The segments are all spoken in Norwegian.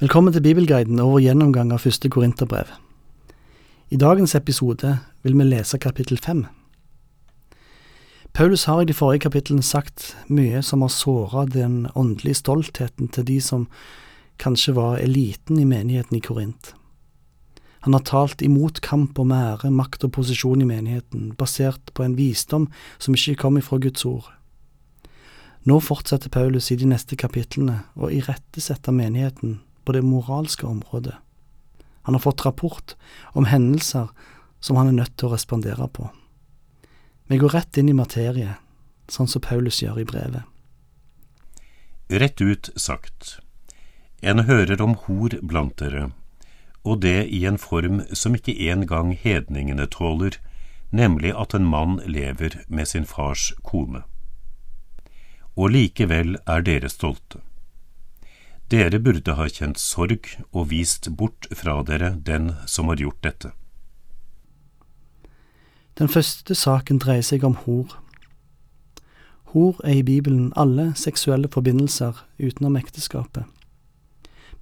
Velkommen til Bibelguiden og vår gjennomgang av første Korinterbrev. I dagens episode vil vi lese kapittel fem. Paulus har i de forrige kapitlene sagt mye som har såra den åndelige stoltheten til de som kanskje var eliten i menigheten i Korint. Han har talt imot kamp om ære, makt og posisjon i menigheten, basert på en visdom som ikke kom ifra Guds ord. Nå fortsetter Paulus i de neste kapitlene å irettesette menigheten på det moralske området. Han har fått rapport om hendelser som han er nødt til å respondere på. Vi går rett inn i materie, sånn som Paulus gjør i brevet. Rett ut sagt, en hører om hor blant dere, og det i en form som ikke engang hedningene tåler, nemlig at en mann lever med sin fars kone. Og likevel er dere stolte. Dere burde ha kjent sorg og vist bort fra dere den som har gjort dette. Den første saken dreier seg om hor. Hor er i Bibelen alle seksuelle forbindelser utenom ekteskapet.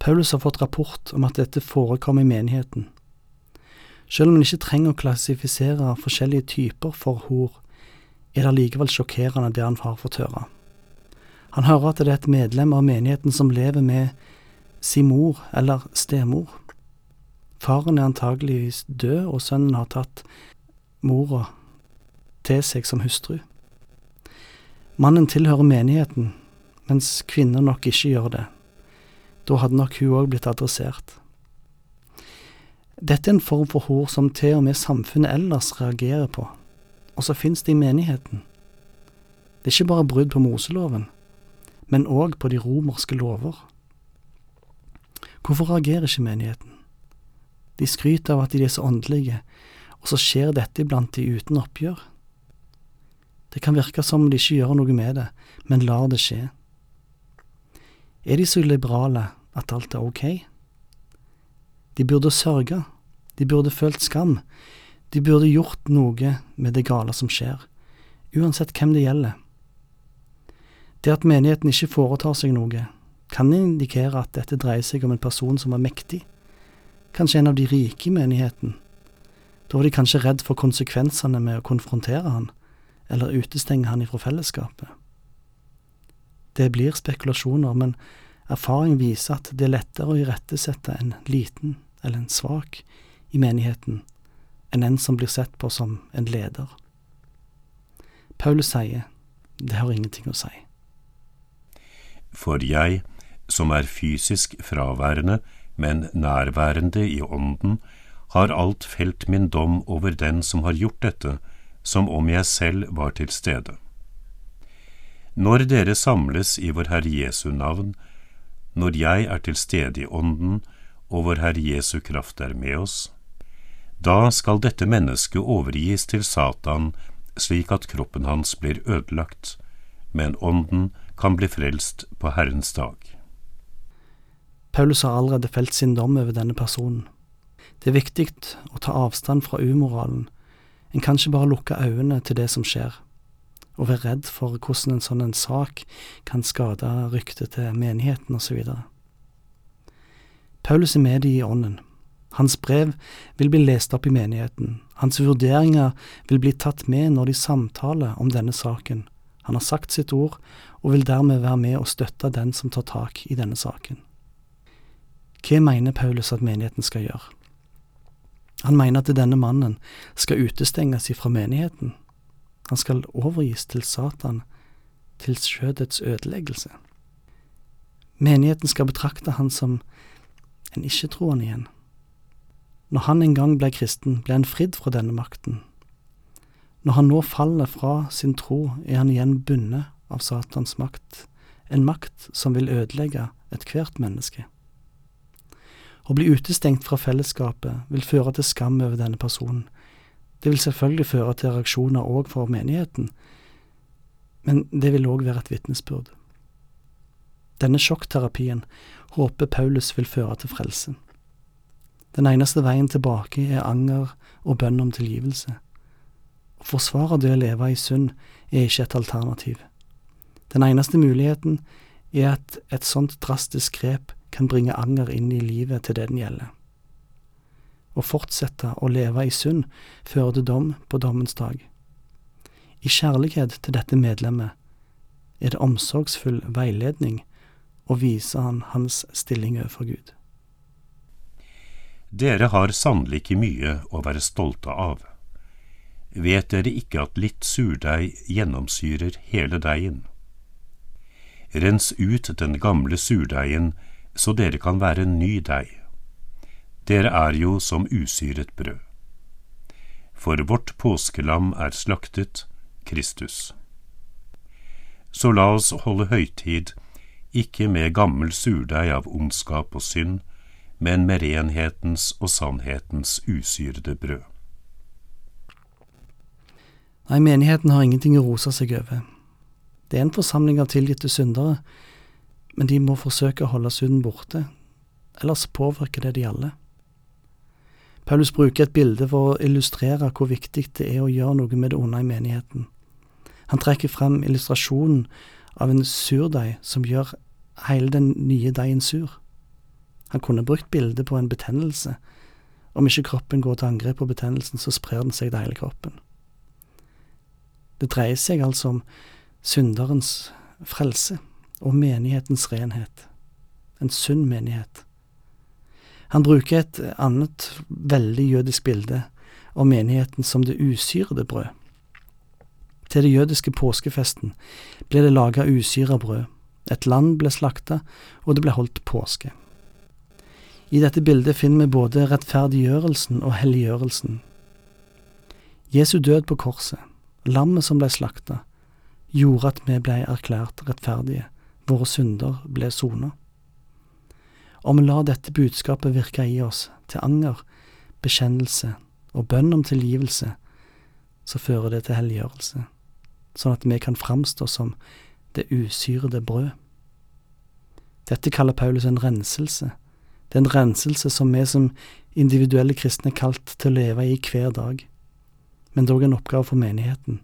Paulus har fått rapport om at dette forekommer i menigheten. Selv om en ikke trenger å klassifisere forskjellige typer for hor, er det likevel sjokkerende det han har fått høre. Han hører at det er et medlem av menigheten som lever med sin mor eller stemor. Faren er antageligvis død, og sønnen har tatt mora til seg som hustru. Mannen tilhører menigheten, mens kvinner nok ikke gjør det. Da hadde nok hun òg blitt adressert. Dette er en form for hor som til og med samfunnet ellers reagerer på, og så finnes det i menigheten. Det er ikke bare brudd på Moseloven, men òg på de romerske lover. Hvorfor reagerer ikke menigheten? De skryter av at de er så åndelige, og så skjer dette iblant de uten oppgjør. Det kan virke som om de ikke gjør noe med det, men lar det skje. Er de så liberale at alt er ok? De burde sørge, de burde følt skam, de burde gjort noe med det gale som skjer, uansett hvem det gjelder. Det at menigheten ikke foretar seg noe, kan indikere at dette dreier seg om en person som er mektig, kanskje en av de rike i menigheten. Da var de kanskje redd for konsekvensene med å konfrontere han, eller utestenge han ifra fellesskapet. Det blir spekulasjoner, men erfaring viser at det er lettere å irettesette en liten eller en svak i menigheten enn en som blir sett på som en leder. Paulus sier det har ingenting å si. For jeg, som er fysisk fraværende, men nærværende i ånden, har alt felt min dom over den som har gjort dette, som om jeg selv var til stede. Når dere samles i vår Herre Jesu navn, når jeg er til stede i ånden, og vår Herre Jesu kraft er med oss, da skal dette mennesket overgis til Satan slik at kroppen hans blir ødelagt, men ånden kan bli frelst på Herrens dag. Paulus har allerede felt sin dom over denne personen. Det er viktig å ta avstand fra umoralen. En kan ikke bare lukke øynene til det som skjer, og være redd for hvordan en sånn en sak kan skade ryktet til menigheten osv. Paulus er med i ånden. Hans brev vil bli lest opp i menigheten. Hans vurderinger vil bli tatt med når de samtaler om denne saken. Han har sagt sitt ord, og vil dermed være med og støtte den som tar tak i denne saken. Hva mener Paulus at menigheten skal gjøre? Han mener at denne mannen skal utestenges ifra menigheten. Han skal overgis til Satan, til skjødets ødeleggelse. Menigheten skal betrakte han som en ikke-troende igjen. Når han en gang ble kristen, ble han fridd fra denne makten. Når han nå faller fra sin tro, er han igjen bundet av Satans makt, en makt som vil ødelegge ethvert menneske. Å bli utestengt fra fellesskapet vil føre til skam over denne personen. Det vil selvfølgelig føre til reaksjoner òg for menigheten, men det vil òg være et vitnesbyrd. Denne sjokkterapien håper Paulus vil føre til frelse. Den eneste veien tilbake er anger og bønn om tilgivelse. Å forsvare det å leve i synd er ikke et alternativ. Den eneste muligheten er at et sånt drastisk grep kan bringe anger inn i livet til det den gjelder. Å fortsette å leve i synd fører til dom på dommens dag. I kjærlighet til dette medlemmet er det omsorgsfull veiledning å vise han hans stilling overfor Gud. Dere har sannelig ikke mye å være stolte av. Vet dere ikke at litt surdeig gjennomsyrer hele deigen? Rens ut den gamle surdeigen, så dere kan være en ny deig. Dere er jo som usyret brød. For vårt påskelam er slaktet, Kristus. Så la oss holde høytid, ikke med gammel surdeig av ondskap og synd, men med renhetens og sannhetens usyrede brød. Nei, menigheten har ingenting å rose seg over. Det er en forsamling av tilgitte syndere, men de må forsøke å holde synden borte, ellers påvirker det de alle. Paulus bruker et bilde for å illustrere hvor viktig det er å gjøre noe med det onde i menigheten. Han trekker frem illustrasjonen av en surdeig som gjør hele den nye deigen sur. Han kunne brukt bildet på en betennelse. Om ikke kroppen går til angrep på betennelsen, så sprer den seg til hele kroppen. Det dreier seg altså om synderens frelse og menighetens renhet. En sunn menighet. Han bruker et annet veldig jødisk bilde om menigheten som det usyrede brød. Til det jødiske påskefesten ble det laga usyra brød. Et land ble slakta, og det ble holdt påske. I dette bildet finner vi både rettferdiggjørelsen og helliggjørelsen. Jesu død på korset, lammet som ble slakta, gjorde at vi ble erklært rettferdige, våre synder ble sona. Om vi lar dette budskapet virke i oss til anger, bekjennelse og bønn om tilgivelse, så fører det til helliggjørelse, sånn at vi kan framstå som det usyrede brød. Dette kaller Paulus en renselse, det er en renselse som vi som individuelle kristne er kalt til å leve i hver dag, men dog en oppgave for menigheten.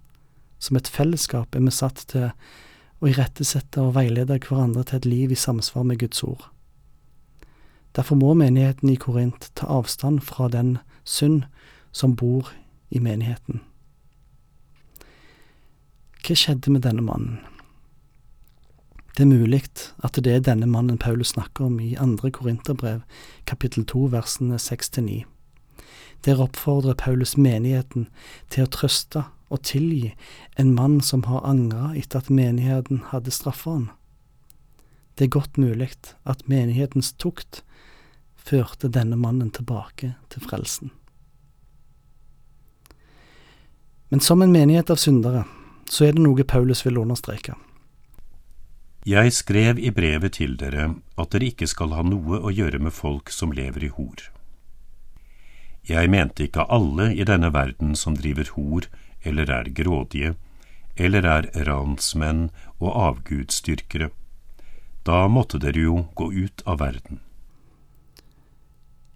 Som et fellesskap er vi satt til å irettesette og veilede hverandre til et liv i samsvar med Guds ord. Derfor må menigheten i Korint ta avstand fra den synd som bor i menigheten. Hva skjedde med denne mannen? Det er mulig at det er denne mannen Paulus snakker om i andre Korinterbrev, kapittel to, versene seks til ni. Der oppfordrer Paulus menigheten til å trøste og tilgi en mann som har angra etter at menigheten hadde straffa han. Det er godt mulig at menighetens tukt førte denne mannen tilbake til frelsen. Men som en menighet av syndere, så er det noe Paulus vil understreke. Jeg skrev i brevet til dere at dere ikke skal ha noe å gjøre med folk som lever i hor. Jeg mente ikke alle i denne verden som driver hor eller er grådige, eller er ransmenn og avgudsdyrkere. Da måtte dere jo gå ut av verden.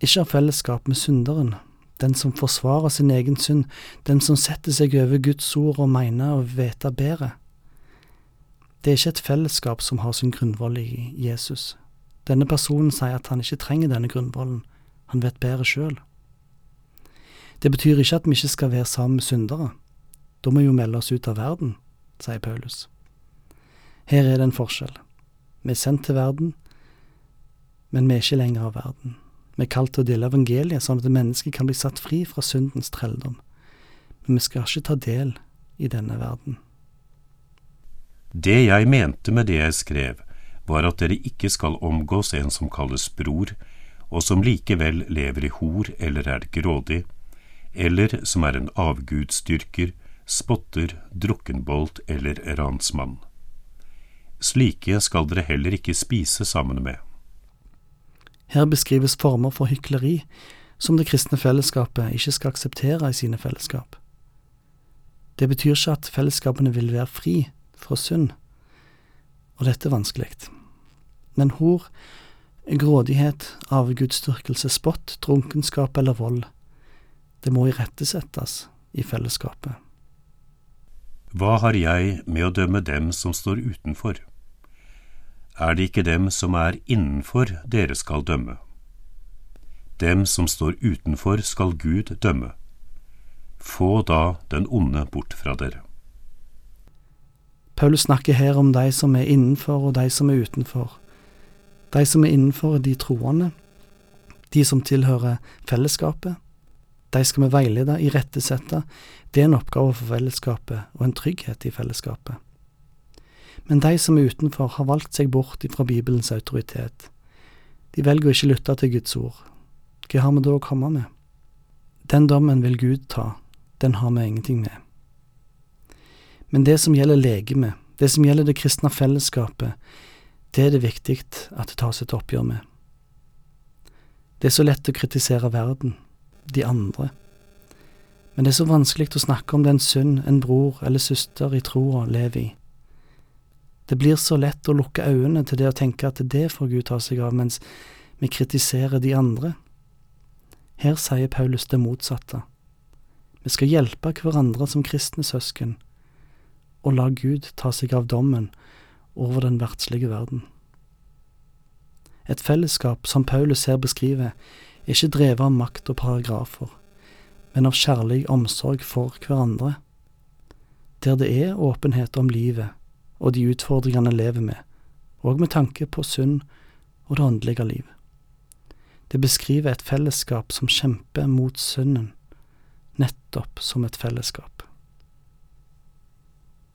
Ikke ha fellesskap med synderen, den som forsvarer sin egen synd, den som setter seg over Guds ord og mener å vite bedre. Det er ikke et fellesskap som har sin grunnvoll i Jesus. Denne personen sier at han ikke trenger denne grunnvollen, han vet bedre sjøl. Det betyr ikke at vi ikke skal være sammen med syndere. Da må vi jo melde oss ut av verden, sier Paulus. Her er det en forskjell. Vi er sendt til verden, men vi er ikke lenger av verden. Vi er kalt til å dele evangeliet, sånn at mennesket kan bli satt fri fra syndens trelldom. Men vi skal ikke ta del i denne verden. Det jeg mente med det jeg skrev, var at dere ikke skal omgås en som kalles bror, og som likevel lever i hor eller er grådig, eller som er en avgudsdyrker, spotter, drukkenbolt eller ransmann. Slike skal dere heller ikke spise sammen med. Her beskrives former for hykleri som det kristne fellesskapet ikke skal akseptere i sine fellesskap. Det betyr ikke at fellesskapene vil være fri, fra synd. Og dette er vanskelig. Men hor, grådighet, avgudsdyrkelse, spott, drunkenskap eller vold, det må irettesettes i fellesskapet. Hva har jeg med å dømme dem som står utenfor? er det ikke dem som er innenfor dere skal dømme. Dem som står utenfor skal Gud dømme. Få da den onde bort fra dere. Paulus snakker her om de som er innenfor og de som er utenfor. De som er innenfor er de troende, de som tilhører fellesskapet. De skal vi veilede, irettesette. Det er en oppgave for fellesskapet og en trygghet i fellesskapet. Men de som er utenfor, har valgt seg bort ifra Bibelens autoritet. De velger å ikke lytte til Guds ord. Hva har vi da å komme med? Den dommen vil Gud ta, den har vi ingenting med. Men det som gjelder legemet, det som gjelder det kristne fellesskapet, det er det viktig at det tas et oppgjør med. Det er så lett å kritisere verden, de andre, men det er så vanskelig å snakke om den synd en bror eller søster i troa lever i. Det blir så lett å lukke øynene til det å tenke at det får Gud ta seg av, mens vi kritiserer de andre. Her sier Paulus det motsatte. Vi skal hjelpe hverandre som kristne søsken, og la Gud ta seg av dommen over den verdslige verden. Et fellesskap som Paulus her beskriver, er ikke drevet av makt og paragrafer, men av kjærlig omsorg for hverandre, der det er åpenhet om livet og de utfordringene en lever med, og med tanke på synd og det åndelige liv. Det beskriver et fellesskap som kjemper mot synden, nettopp som et fellesskap.